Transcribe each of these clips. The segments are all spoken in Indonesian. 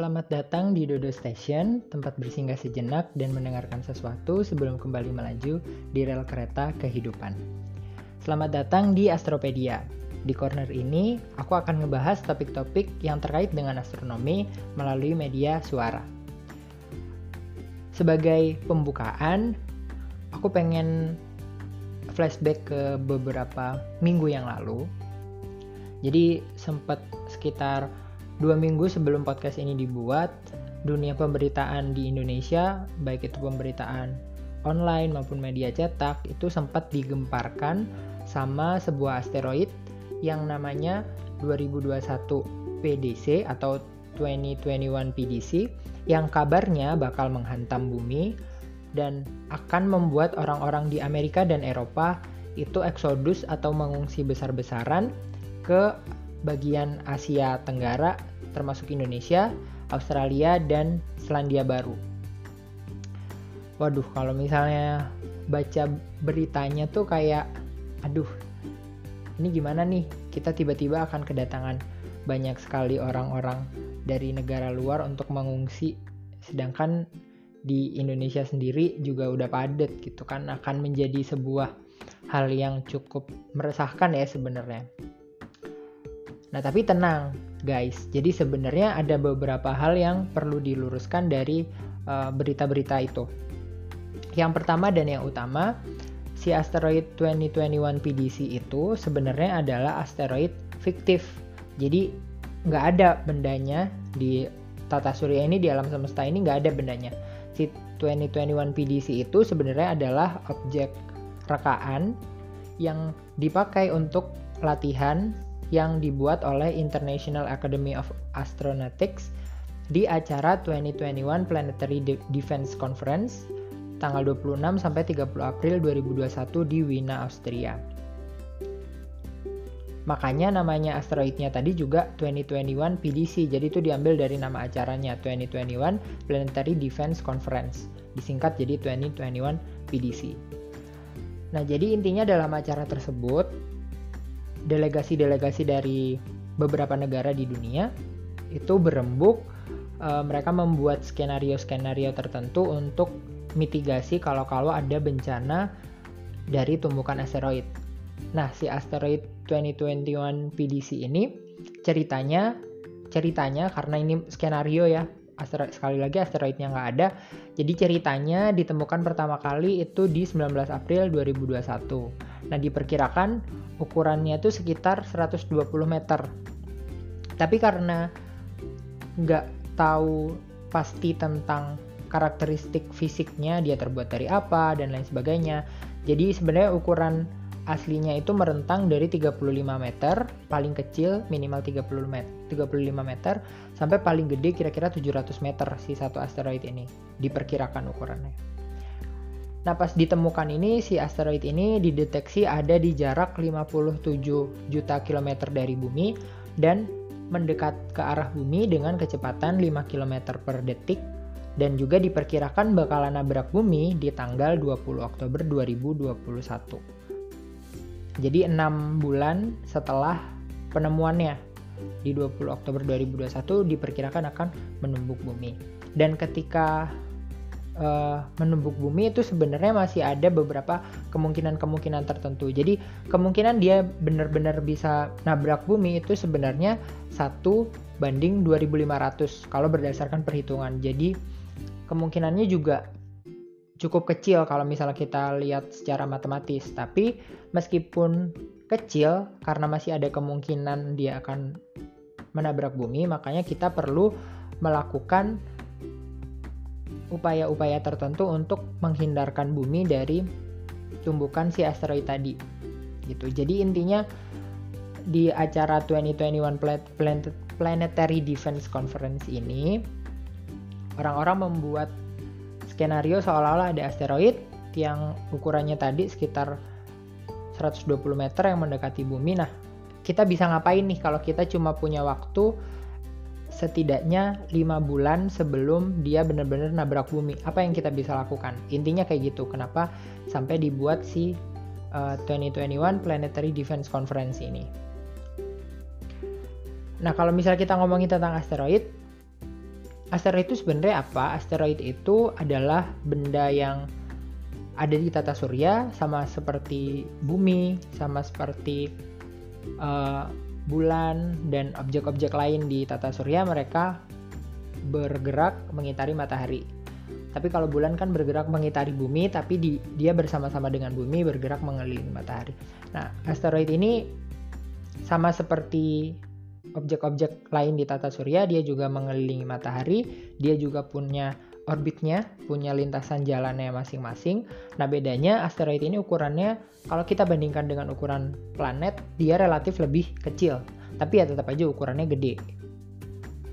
Selamat datang di Dodo Station, tempat bersinggah sejenak dan mendengarkan sesuatu sebelum kembali melaju di rel kereta kehidupan. Selamat datang di Astropedia. Di corner ini, aku akan ngebahas topik-topik yang terkait dengan astronomi melalui media suara. Sebagai pembukaan, aku pengen flashback ke beberapa minggu yang lalu. Jadi sempat sekitar dua minggu sebelum podcast ini dibuat, dunia pemberitaan di Indonesia, baik itu pemberitaan online maupun media cetak, itu sempat digemparkan sama sebuah asteroid yang namanya 2021 PDC atau 2021 PDC yang kabarnya bakal menghantam bumi dan akan membuat orang-orang di Amerika dan Eropa itu eksodus atau mengungsi besar-besaran ke bagian Asia Tenggara termasuk Indonesia, Australia, dan Selandia Baru. Waduh, kalau misalnya baca beritanya tuh kayak, aduh, ini gimana nih? Kita tiba-tiba akan kedatangan banyak sekali orang-orang dari negara luar untuk mengungsi, sedangkan di Indonesia sendiri juga udah padat gitu kan akan menjadi sebuah hal yang cukup meresahkan ya sebenarnya. Nah, tapi tenang, guys. Jadi sebenarnya ada beberapa hal yang perlu diluruskan dari eh, berita-berita uh, itu. Yang pertama dan yang utama, si asteroid 2021 PDC itu sebenarnya adalah asteroid fiktif. Jadi nggak ada bendanya di tata surya ini di alam semesta ini nggak ada bendanya. Si 2021 PDC itu sebenarnya adalah objek rekaan yang dipakai untuk latihan yang dibuat oleh International Academy of Astronautics di acara 2021 Planetary Defense Conference tanggal 26 sampai 30 April 2021 di Wiener, Austria. Makanya namanya asteroidnya tadi juga 2021 PDC, jadi itu diambil dari nama acaranya 2021 Planetary Defense Conference, disingkat jadi 2021 PDC. Nah, jadi intinya dalam acara tersebut delegasi-delegasi dari beberapa negara di dunia itu berembuk uh, mereka membuat skenario-skenario tertentu untuk mitigasi kalau-kalau ada bencana dari tumbukan asteroid. Nah, si asteroid 2021 PDC ini ceritanya ceritanya karena ini skenario ya, asteroid sekali lagi asteroidnya nggak ada. Jadi ceritanya ditemukan pertama kali itu di 19 April 2021. Nah, diperkirakan ukurannya itu sekitar 120 meter. Tapi karena nggak tahu pasti tentang karakteristik fisiknya, dia terbuat dari apa, dan lain sebagainya. Jadi sebenarnya ukuran aslinya itu merentang dari 35 meter, paling kecil minimal 30 meter, 35 meter, sampai paling gede kira-kira 700 meter si satu asteroid ini, diperkirakan ukurannya. Nah, pas ditemukan ini, si asteroid ini dideteksi ada di jarak 57 juta kilometer dari bumi dan mendekat ke arah bumi dengan kecepatan 5 km per detik dan juga diperkirakan bakalan nabrak bumi di tanggal 20 Oktober 2021. Jadi 6 bulan setelah penemuannya di 20 Oktober 2021 diperkirakan akan menumbuk bumi. Dan ketika uh, menumbuk bumi itu sebenarnya masih ada beberapa kemungkinan-kemungkinan tertentu. Jadi kemungkinan dia benar-benar bisa nabrak bumi itu sebenarnya satu banding 2500 kalau berdasarkan perhitungan. Jadi kemungkinannya juga cukup kecil kalau misalnya kita lihat secara matematis. Tapi meskipun kecil karena masih ada kemungkinan dia akan menabrak bumi, makanya kita perlu melakukan upaya-upaya tertentu untuk menghindarkan bumi dari tumbukan si asteroid tadi. Gitu. Jadi intinya di acara 2021 Planetary Defense Conference ini orang-orang membuat skenario seolah-olah ada asteroid yang ukurannya tadi sekitar 120 meter yang mendekati bumi. Nah, kita bisa ngapain nih kalau kita cuma punya waktu setidaknya lima bulan sebelum dia benar-benar nabrak bumi. Apa yang kita bisa lakukan? Intinya kayak gitu. Kenapa sampai dibuat si uh, 2021 Planetary Defense Conference ini? Nah, kalau misalnya kita ngomongin tentang asteroid, asteroid itu sebenarnya apa? Asteroid itu adalah benda yang ada di tata surya sama seperti bumi, sama seperti uh, bulan dan objek-objek lain di tata surya mereka bergerak mengitari matahari. Tapi kalau bulan kan bergerak mengitari bumi, tapi di, dia bersama-sama dengan bumi bergerak mengelilingi matahari. Nah, asteroid ini sama seperti objek-objek lain di tata surya, dia juga mengelilingi matahari, dia juga punya orbitnya, punya lintasan jalannya masing-masing. Nah, bedanya asteroid ini ukurannya kalau kita bandingkan dengan ukuran planet, dia relatif lebih kecil. Tapi ya tetap aja ukurannya gede.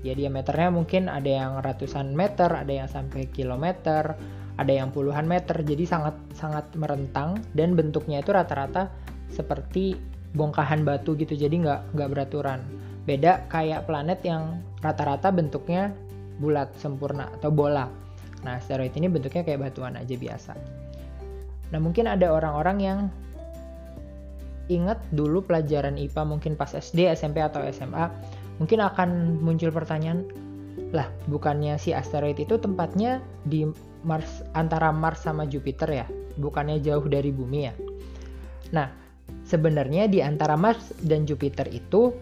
Ya diameternya mungkin ada yang ratusan meter ada yang sampai kilometer ada yang puluhan meter. Jadi sangat sangat merentang dan bentuknya itu rata-rata seperti bongkahan batu gitu. Jadi nggak nggak beraturan. Beda kayak planet yang rata-rata bentuknya bulat sempurna atau bola nah asteroid ini bentuknya kayak batuan aja biasa. Nah mungkin ada orang-orang yang ingat dulu pelajaran IPA mungkin pas SD, SMP atau SMA mungkin akan muncul pertanyaan lah bukannya si asteroid itu tempatnya di Mars antara Mars sama Jupiter ya? Bukannya jauh dari bumi ya? Nah sebenarnya di antara Mars dan Jupiter itu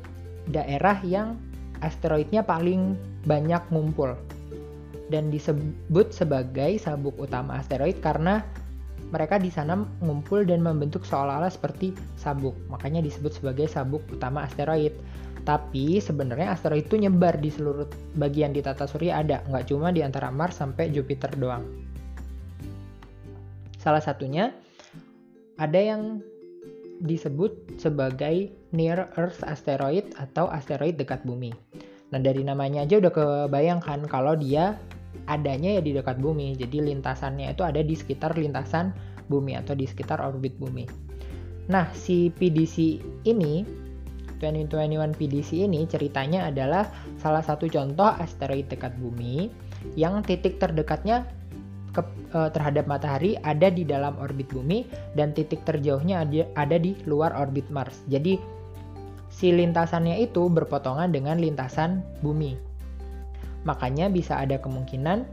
daerah yang asteroidnya paling banyak ngumpul dan disebut sebagai sabuk utama asteroid karena mereka di sana ngumpul dan membentuk seolah-olah seperti sabuk makanya disebut sebagai sabuk utama asteroid tapi sebenarnya asteroid itu nyebar di seluruh bagian di tata surya ada, nggak cuma di antara Mars sampai Jupiter doang. Salah satunya ada yang disebut sebagai near Earth asteroid atau asteroid dekat bumi. Nah dari namanya aja udah kebayangkan kalau dia adanya ya di dekat bumi, jadi lintasannya itu ada di sekitar lintasan bumi atau di sekitar orbit bumi. Nah si PDC ini 2021 PDC ini ceritanya adalah salah satu contoh asteroid dekat bumi yang titik terdekatnya ke, e, terhadap matahari ada di dalam orbit bumi dan titik terjauhnya ada, ada di luar orbit Mars. Jadi si lintasannya itu berpotongan dengan lintasan bumi. Makanya bisa ada kemungkinan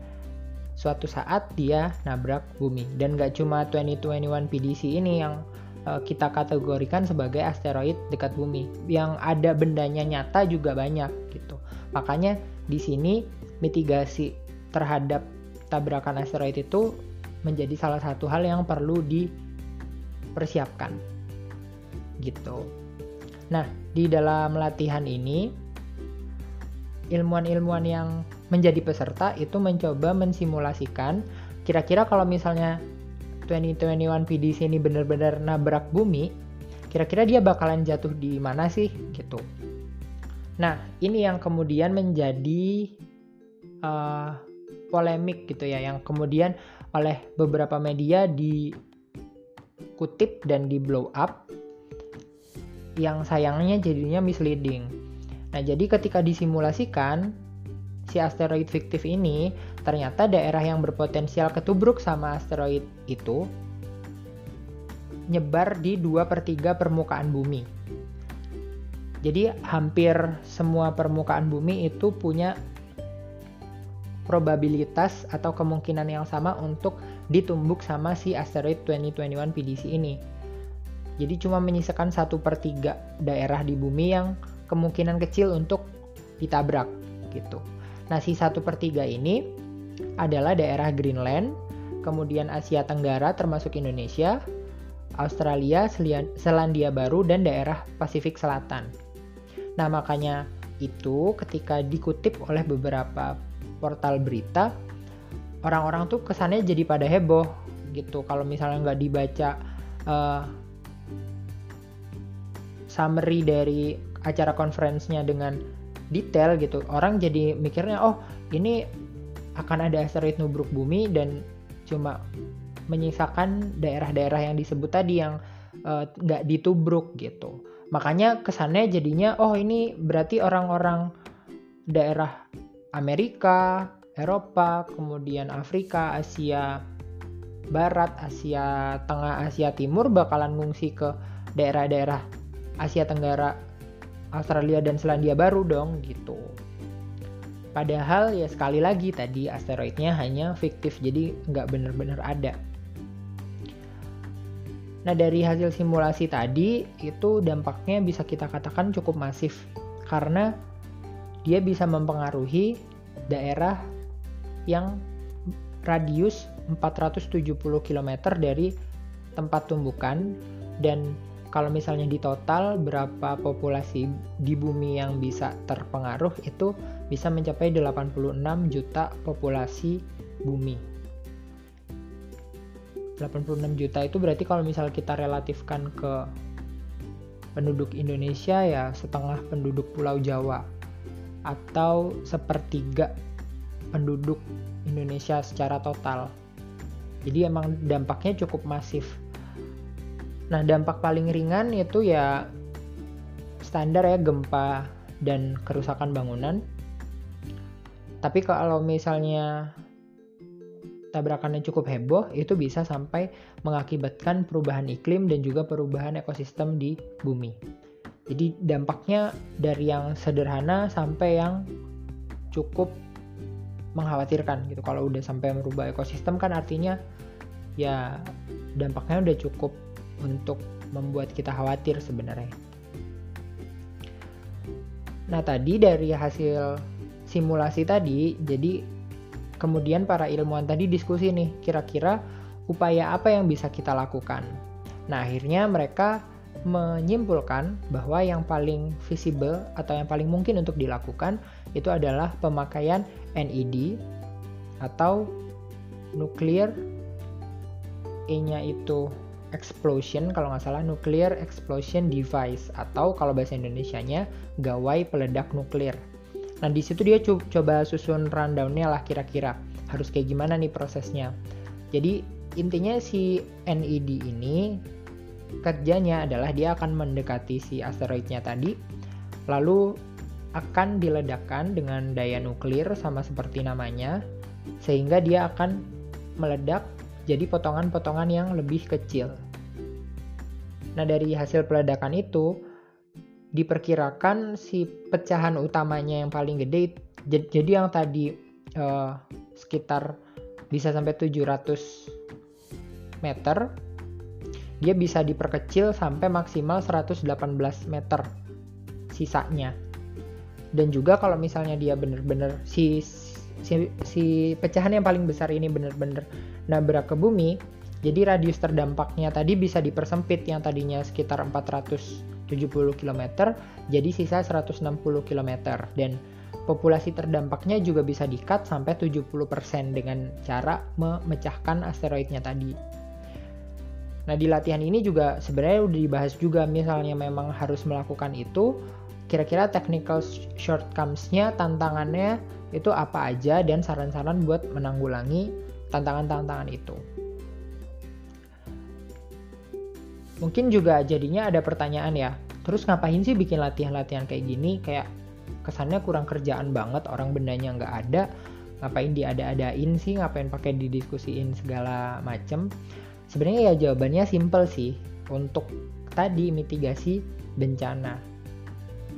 suatu saat dia nabrak bumi. Dan gak cuma 2021 PDC ini yang Eh, kita kategorikan sebagai asteroid dekat bumi. Yang ada bendanya nyata juga banyak gitu. Makanya di sini mitigasi terhadap tabrakan asteroid itu menjadi salah satu hal yang perlu dipersiapkan. Gitu. Nah, di dalam latihan ini ilmuwan-ilmuwan yang menjadi peserta itu mencoba mensimulasikan kira-kira kalau misalnya 2021 PDC ini benar-benar nabrak bumi, kira-kira dia bakalan jatuh di mana sih gitu. Nah, ini yang kemudian menjadi uh, polemik gitu ya, yang kemudian oleh beberapa media dikutip dan di blow up, yang sayangnya jadinya misleading. Nah, jadi ketika disimulasikan, si asteroid fiktif ini ternyata daerah yang berpotensial ketubruk sama asteroid itu nyebar di 2 per 3 permukaan bumi. Jadi hampir semua permukaan bumi itu punya probabilitas atau kemungkinan yang sama untuk ditumbuk sama si asteroid 2021 PDC ini. Jadi cuma menyisakan 1 per 3 daerah di bumi yang kemungkinan kecil untuk ditabrak gitu. Nah si 1 per 3 ini adalah daerah Greenland, kemudian Asia Tenggara termasuk Indonesia, Australia, Selandia Baru, dan daerah Pasifik Selatan. Nah, makanya itu ketika dikutip oleh beberapa portal berita, orang-orang tuh kesannya jadi pada heboh gitu. Kalau misalnya nggak dibaca uh, summary dari acara konferensinya dengan detail gitu, orang jadi mikirnya oh ini akan ada asteroid nubruk bumi dan cuma menyisakan daerah-daerah yang disebut tadi yang eh, nggak uh, ditubruk gitu. Makanya kesannya jadinya oh ini berarti orang-orang daerah Amerika, Eropa, kemudian Afrika, Asia Barat, Asia Tengah, Asia Timur bakalan ngungsi ke daerah-daerah Asia Tenggara, Australia dan Selandia Baru dong gitu. Padahal ya sekali lagi tadi asteroidnya hanya fiktif, jadi nggak benar-benar ada. Nah dari hasil simulasi tadi itu dampaknya bisa kita katakan cukup masif karena dia bisa mempengaruhi daerah yang radius 470 km dari tempat tumbukan dan kalau misalnya di total berapa populasi di bumi yang bisa terpengaruh itu bisa mencapai 86 juta populasi bumi. 86 juta itu berarti kalau misal kita relatifkan ke penduduk Indonesia ya setengah penduduk Pulau Jawa atau sepertiga penduduk Indonesia secara total. Jadi emang dampaknya cukup masif. Nah, dampak paling ringan itu ya standar ya gempa dan kerusakan bangunan. Tapi kalau misalnya tabrakannya cukup heboh, itu bisa sampai mengakibatkan perubahan iklim dan juga perubahan ekosistem di bumi. Jadi dampaknya dari yang sederhana sampai yang cukup mengkhawatirkan gitu. Kalau udah sampai merubah ekosistem kan artinya ya dampaknya udah cukup untuk membuat kita khawatir sebenarnya. Nah, tadi dari hasil simulasi tadi, jadi kemudian para ilmuwan tadi diskusi nih, kira-kira upaya apa yang bisa kita lakukan. Nah, akhirnya mereka menyimpulkan bahwa yang paling visible atau yang paling mungkin untuk dilakukan itu adalah pemakaian NED atau nuclear E-nya itu explosion kalau nggak salah nuclear explosion device atau kalau bahasa Indonesia-nya gawai peledak nuklir. Nah di situ dia co coba susun rundownnya lah kira-kira harus kayak gimana nih prosesnya. Jadi intinya si NED ini kerjanya adalah dia akan mendekati si asteroidnya tadi, lalu akan diledakkan dengan daya nuklir sama seperti namanya, sehingga dia akan meledak jadi potongan-potongan yang lebih kecil. Nah, dari hasil peledakan itu diperkirakan si pecahan utamanya yang paling gede jadi yang tadi uh, sekitar bisa sampai 700 meter dia bisa diperkecil sampai maksimal 118 meter sisanya dan juga kalau misalnya dia bener-bener si si, si pecahan yang paling besar ini benar-benar nabrak ke bumi, jadi radius terdampaknya tadi bisa dipersempit yang tadinya sekitar 470 km jadi sisa 160 km dan populasi terdampaknya juga bisa di-cut sampai 70% dengan cara memecahkan asteroidnya tadi. Nah, di latihan ini juga sebenarnya udah dibahas juga misalnya memang harus melakukan itu, kira-kira technical shortcomings-nya, tantangannya itu apa aja dan saran-saran buat menanggulangi tantangan-tantangan itu. Mungkin juga jadinya ada pertanyaan ya, terus ngapain sih bikin latihan-latihan kayak gini? Kayak kesannya kurang kerjaan banget, orang bendanya nggak ada, ngapain diada-adain sih, ngapain pakai didiskusiin segala macem. Sebenarnya ya jawabannya simple sih, untuk tadi mitigasi bencana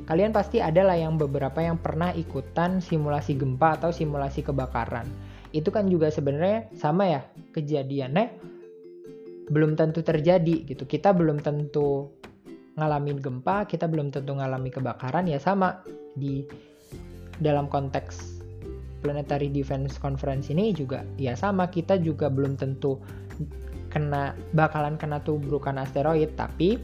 kalian pasti ada lah yang beberapa yang pernah ikutan simulasi gempa atau simulasi kebakaran. Itu kan juga sebenarnya sama ya kejadiannya. Belum tentu terjadi gitu. Kita belum tentu ngalamin gempa, kita belum tentu ngalami kebakaran ya sama. Di dalam konteks Planetary Defense Conference ini juga ya sama. Kita juga belum tentu kena bakalan kena tubrukan asteroid. Tapi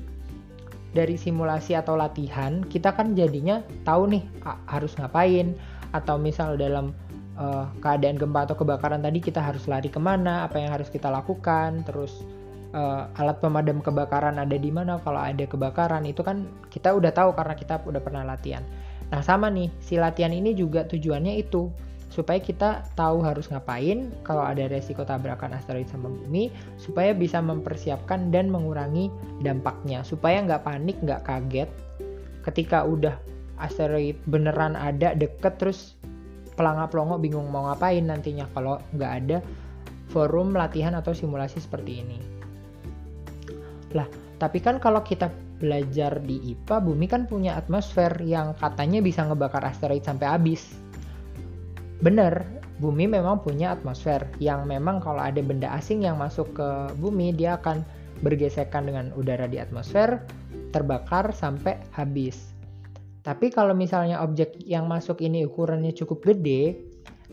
dari simulasi atau latihan kita kan jadinya tahu nih harus ngapain. Atau misal dalam uh, keadaan gempa atau kebakaran tadi kita harus lari ke mana apa yang harus kita lakukan terus uh, alat pemadam kebakaran ada di mana kalau ada kebakaran itu kan kita udah tahu karena kita udah pernah latihan. Nah sama nih si latihan ini juga tujuannya itu supaya kita tahu harus ngapain kalau ada resiko tabrakan asteroid sama bumi supaya bisa mempersiapkan dan mengurangi dampaknya. Supaya nggak panik nggak kaget ketika udah asteroid beneran ada deket terus pelangap pelongo bingung mau ngapain nantinya kalau nggak ada forum latihan atau simulasi seperti ini. Lah tapi kan kalau kita belajar di IPA bumi kan punya atmosfer yang katanya bisa ngebakar asteroid sampai habis. Benar bumi memang punya atmosfer yang memang kalau ada benda asing yang masuk ke bumi dia akan bergesekan dengan udara di atmosfer terbakar sampai habis tapi kalau misalnya objek yang masuk ini ukurannya cukup gede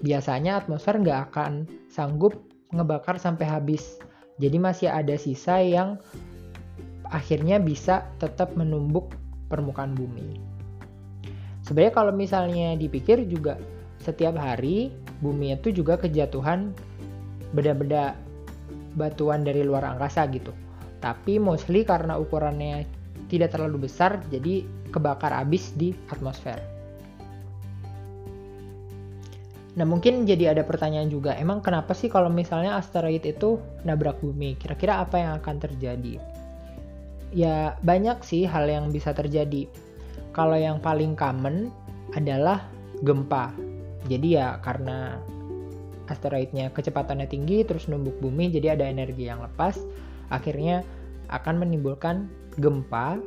biasanya atmosfer nggak akan sanggup ngebakar sampai habis jadi masih ada sisa yang akhirnya bisa tetap menumbuk permukaan bumi sebenarnya kalau misalnya dipikir juga setiap hari bumi itu juga kejatuhan benda-benda batuan dari luar angkasa gitu. Tapi mostly karena ukurannya tidak terlalu besar jadi kebakar habis di atmosfer. Nah mungkin jadi ada pertanyaan juga, emang kenapa sih kalau misalnya asteroid itu nabrak bumi? Kira-kira apa yang akan terjadi? Ya banyak sih hal yang bisa terjadi. Kalau yang paling common adalah gempa. Jadi ya karena asteroidnya kecepatannya tinggi terus numbuk bumi jadi ada energi yang lepas akhirnya akan menimbulkan gempa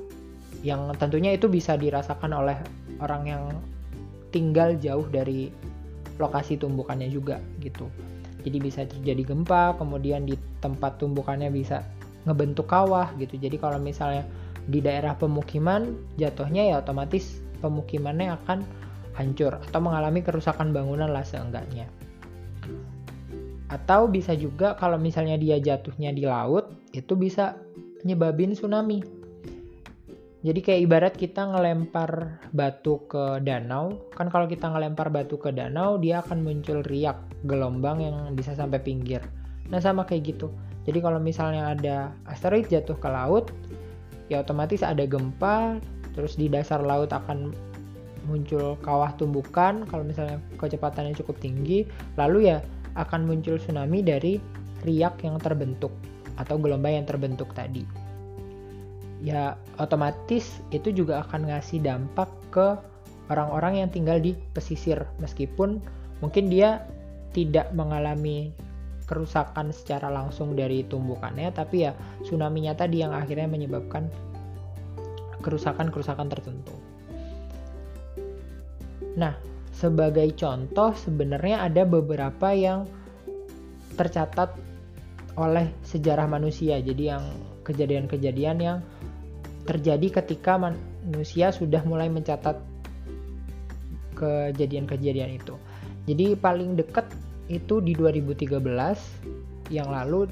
yang tentunya itu bisa dirasakan oleh orang yang tinggal jauh dari lokasi tumbukannya juga gitu. Jadi bisa terjadi gempa, kemudian di tempat tumbukannya bisa ngebentuk kawah gitu. Jadi kalau misalnya di daerah pemukiman jatuhnya ya otomatis pemukimannya akan hancur atau mengalami kerusakan bangunan lah seenggaknya. Atau bisa juga kalau misalnya dia jatuhnya di laut, itu bisa nyebabin tsunami. Jadi kayak ibarat kita ngelempar batu ke danau, kan kalau kita ngelempar batu ke danau, dia akan muncul riak gelombang yang bisa sampai pinggir. Nah sama kayak gitu. Jadi kalau misalnya ada asteroid jatuh ke laut, ya otomatis ada gempa, terus di dasar laut akan muncul kawah tumbukan kalau misalnya kecepatannya cukup tinggi lalu ya akan muncul tsunami dari riak yang terbentuk atau gelombang yang terbentuk tadi ya otomatis itu juga akan ngasih dampak ke orang-orang yang tinggal di pesisir meskipun mungkin dia tidak mengalami kerusakan secara langsung dari tumbukannya tapi ya tsunami-nya tadi yang akhirnya menyebabkan kerusakan-kerusakan tertentu. Nah, sebagai contoh sebenarnya ada beberapa yang tercatat oleh sejarah manusia. Jadi yang kejadian-kejadian yang terjadi ketika manusia sudah mulai mencatat kejadian-kejadian itu. Jadi paling dekat itu di 2013 yang lalu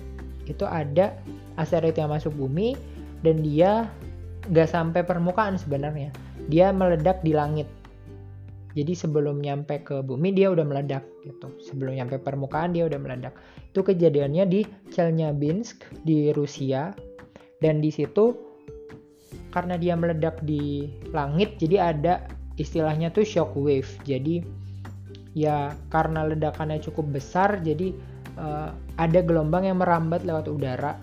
itu ada asteroid yang masuk bumi dan dia gak sampai permukaan sebenarnya. Dia meledak di langit jadi sebelum nyampe ke bumi dia udah meledak gitu. Sebelum nyampe permukaan dia udah meledak. Itu kejadiannya di Chelyabinsk di Rusia dan di situ karena dia meledak di langit jadi ada istilahnya tuh shock wave. Jadi ya karena ledakannya cukup besar jadi uh, ada gelombang yang merambat lewat udara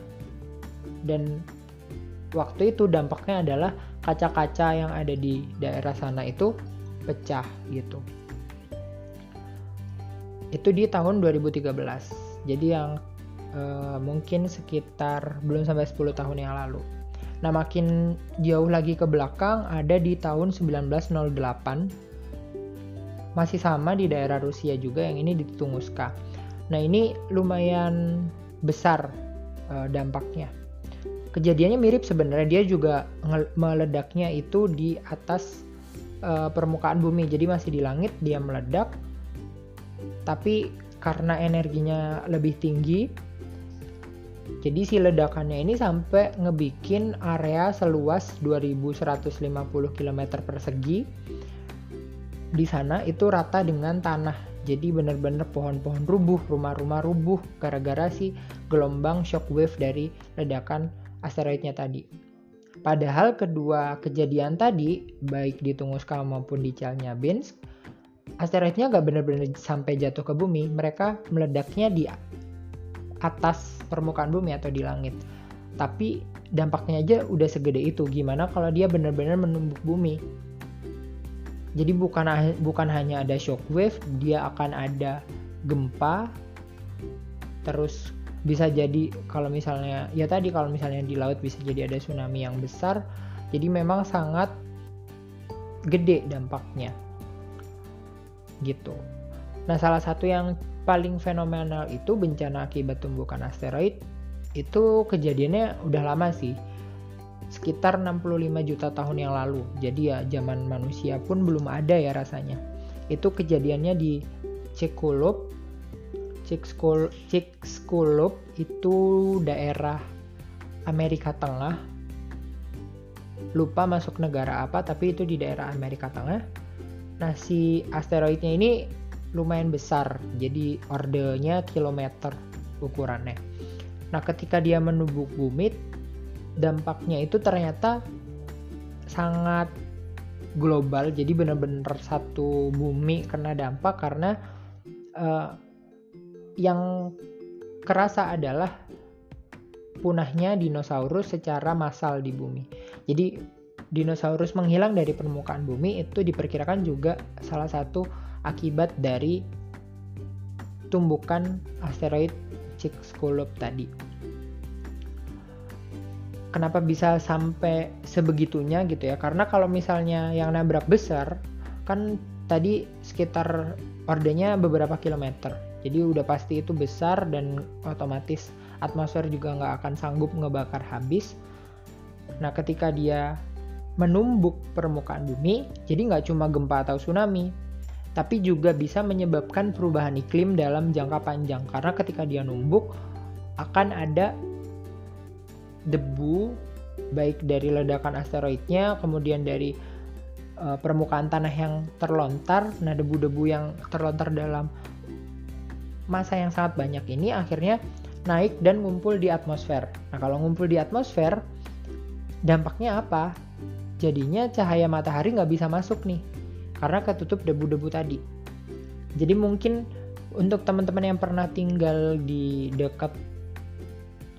dan waktu itu dampaknya adalah kaca-kaca yang ada di daerah sana itu pecah gitu. Itu di tahun 2013. Jadi yang uh, mungkin sekitar belum sampai 10 tahun yang lalu. Nah, makin jauh lagi ke belakang ada di tahun 1908 masih sama di daerah Rusia juga yang ini di Tunguska. Nah, ini lumayan besar uh, dampaknya. Kejadiannya mirip sebenarnya dia juga meledaknya itu di atas uh, permukaan bumi jadi masih di langit dia meledak tapi karena energinya lebih tinggi jadi si ledakannya ini sampai ngebikin area seluas 2150 km persegi. Di sana itu rata dengan tanah. Jadi benar-benar pohon-pohon rubuh, rumah-rumah rubuh gara-gara si gelombang shockwave dari ledakan asteroidnya tadi. Padahal kedua kejadian tadi, baik di Tunguska maupun di Chelyabinsk, asteroidnya nggak benar-benar sampai jatuh ke bumi, mereka meledaknya di atas permukaan bumi atau di langit. Tapi dampaknya aja udah segede itu. Gimana kalau dia benar-benar menumbuk bumi? Jadi bukan bukan hanya ada shockwave, dia akan ada gempa, terus bisa jadi kalau misalnya ya tadi kalau misalnya di laut bisa jadi ada tsunami yang besar jadi memang sangat gede dampaknya gitu Nah, salah satu yang paling fenomenal itu bencana akibat tumbukan asteroid itu kejadiannya udah lama sih. Sekitar 65 juta tahun yang lalu. Jadi ya zaman manusia pun belum ada ya rasanya. Itu kejadiannya di Chicxulub. Chicxulub itu daerah Amerika Tengah. Lupa masuk negara apa, tapi itu di daerah Amerika Tengah. Nah, si asteroidnya ini lumayan besar, jadi ordenya kilometer ukurannya. Nah, ketika dia menubuk bumi, dampaknya itu ternyata sangat global, jadi benar-benar satu bumi kena dampak karena uh, yang kerasa adalah punahnya dinosaurus secara massal di bumi. Jadi dinosaurus menghilang dari permukaan bumi itu diperkirakan juga salah satu akibat dari tumbukan asteroid Chicxulub tadi. Kenapa bisa sampai sebegitunya gitu ya? Karena kalau misalnya yang nabrak besar, kan tadi sekitar ordenya beberapa kilometer. Jadi udah pasti itu besar dan otomatis atmosfer juga nggak akan sanggup ngebakar habis. Nah ketika dia menumbuk permukaan bumi, jadi nggak cuma gempa atau tsunami, tapi juga bisa menyebabkan perubahan iklim dalam jangka panjang. Karena ketika dia numbuk akan ada debu baik dari ledakan asteroidnya kemudian dari uh, permukaan tanah yang terlontar. Nah debu-debu yang terlontar dalam masa yang sangat banyak ini akhirnya naik dan ngumpul di atmosfer. Nah kalau ngumpul di atmosfer dampaknya apa? Jadinya cahaya matahari nggak bisa masuk nih karena ketutup debu-debu tadi. Jadi mungkin untuk teman-teman yang pernah tinggal di dekat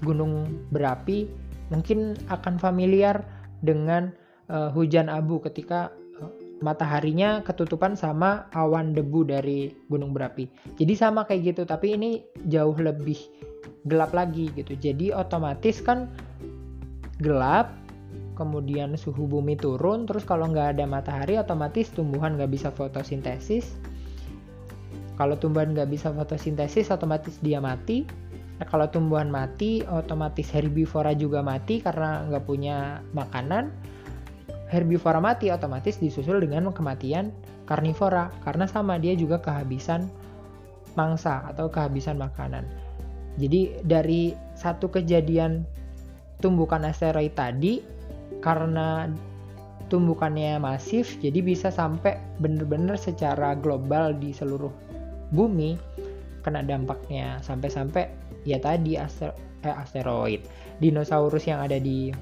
gunung berapi mungkin akan familiar dengan uh, hujan abu ketika uh, mataharinya ketutupan sama awan debu dari gunung berapi. Jadi sama kayak gitu, tapi ini jauh lebih gelap lagi gitu. Jadi otomatis kan gelap kemudian suhu bumi turun, terus kalau nggak ada matahari otomatis tumbuhan nggak bisa fotosintesis. Kalau tumbuhan nggak bisa fotosintesis otomatis dia mati. Nah, kalau tumbuhan mati otomatis herbivora juga mati karena nggak punya makanan. Herbivora mati otomatis disusul dengan kematian karnivora karena sama dia juga kehabisan mangsa atau kehabisan makanan. Jadi dari satu kejadian tumbukan asteroid tadi karena tumbukannya masif jadi bisa sampai benar-benar secara global di seluruh bumi kena dampaknya. Sampai-sampai ya tadi aster eh, asteroid. Dinosaurus yang ada di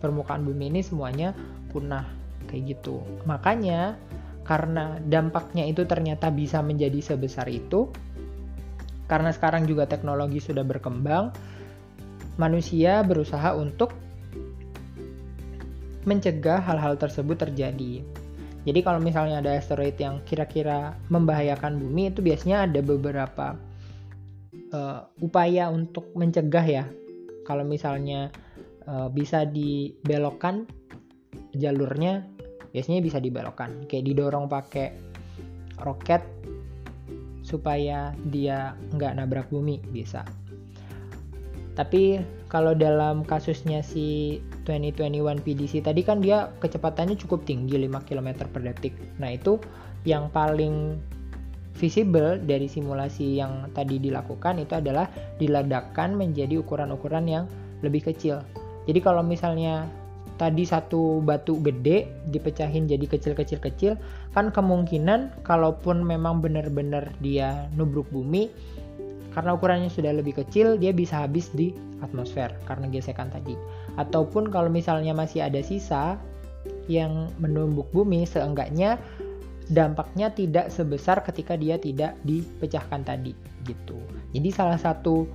permukaan bumi ini semuanya punah kayak gitu. Makanya karena dampaknya itu ternyata bisa menjadi sebesar itu karena sekarang juga teknologi sudah berkembang manusia berusaha untuk mencegah hal-hal tersebut terjadi. Jadi kalau misalnya ada asteroid yang kira-kira membahayakan bumi itu biasanya ada beberapa uh, upaya untuk mencegah ya. Kalau misalnya uh, bisa dibelokkan jalurnya, biasanya bisa dibelokkan. Kayak didorong pakai roket supaya dia nggak nabrak bumi bisa. Tapi kalau dalam kasusnya si 2021 PDC tadi kan dia kecepatannya cukup tinggi 5 km per detik. Nah itu yang paling visible dari simulasi yang tadi dilakukan itu adalah diledakkan menjadi ukuran-ukuran yang lebih kecil. Jadi kalau misalnya tadi satu batu gede dipecahin jadi kecil-kecil-kecil kan kemungkinan kalaupun memang benar-benar dia nubruk bumi karena ukurannya sudah lebih kecil, dia bisa habis di atmosfer karena gesekan tadi. Ataupun kalau misalnya masih ada sisa yang menumbuk bumi, seenggaknya dampaknya tidak sebesar ketika dia tidak dipecahkan tadi gitu. Jadi salah satu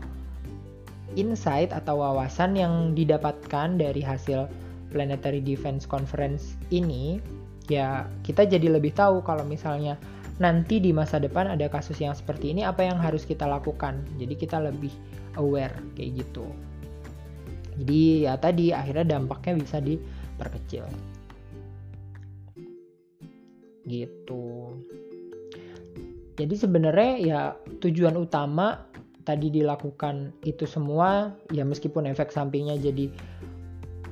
insight atau wawasan yang didapatkan dari hasil Planetary Defense Conference ini ya kita jadi lebih tahu kalau misalnya nanti di masa depan ada kasus yang seperti ini apa yang harus kita lakukan? Jadi kita lebih aware kayak gitu. Jadi ya tadi akhirnya dampaknya bisa diperkecil. Gitu. Jadi sebenarnya ya tujuan utama tadi dilakukan itu semua ya meskipun efek sampingnya jadi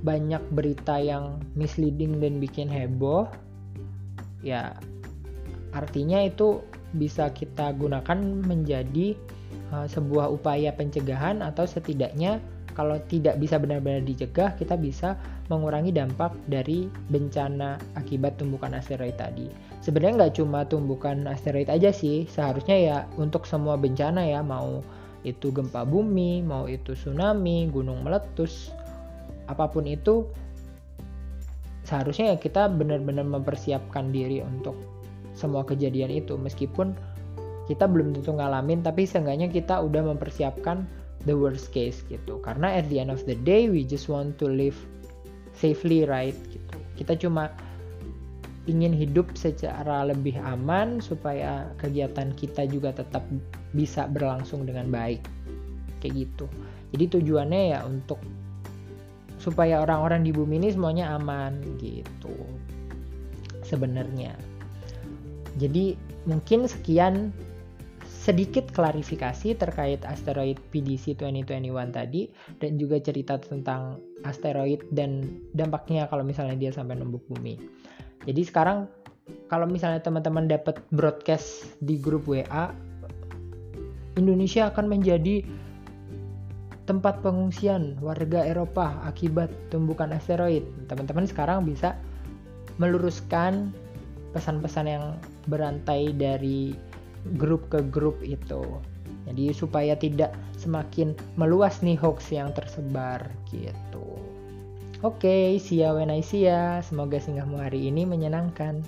banyak berita yang misleading dan bikin heboh ya artinya itu bisa kita gunakan menjadi uh, sebuah upaya pencegahan atau setidaknya kalau tidak bisa benar-benar dicegah kita bisa mengurangi dampak dari bencana akibat tumbukan asteroid tadi. Sebenarnya nggak cuma tumbukan asteroid aja sih seharusnya ya untuk semua bencana ya mau itu gempa bumi mau itu tsunami gunung meletus apa pun itu seharusnya ya kita benar-benar mempersiapkan diri untuk semua kejadian itu. Meskipun kita belum tentu ngalamin tapi seenggaknya kita udah mempersiapkan the worst case gitu. Karena at the end of the day we just want to live safely right gitu. Kita cuma ingin hidup secara lebih aman supaya kegiatan kita juga tetap bisa berlangsung dengan baik. Kayak gitu. Jadi tujuannya ya untuk supaya orang-orang di bumi ini semuanya aman gitu. Sebenarnya jadi mungkin sekian sedikit klarifikasi terkait asteroid PDC 2021 tadi dan juga cerita tentang asteroid dan dampaknya kalau misalnya dia sampai nembus bumi. Jadi sekarang kalau misalnya teman-teman dapat broadcast di grup WA Indonesia akan menjadi tempat pengungsian warga Eropa akibat tumbukan asteroid. Teman-teman sekarang bisa meluruskan pesan-pesan yang berantai dari grup ke grup itu. Jadi supaya tidak semakin meluas nih hoax yang tersebar gitu. Oke, okay, see ya when I see ya. Semoga singgahmu hari ini menyenangkan.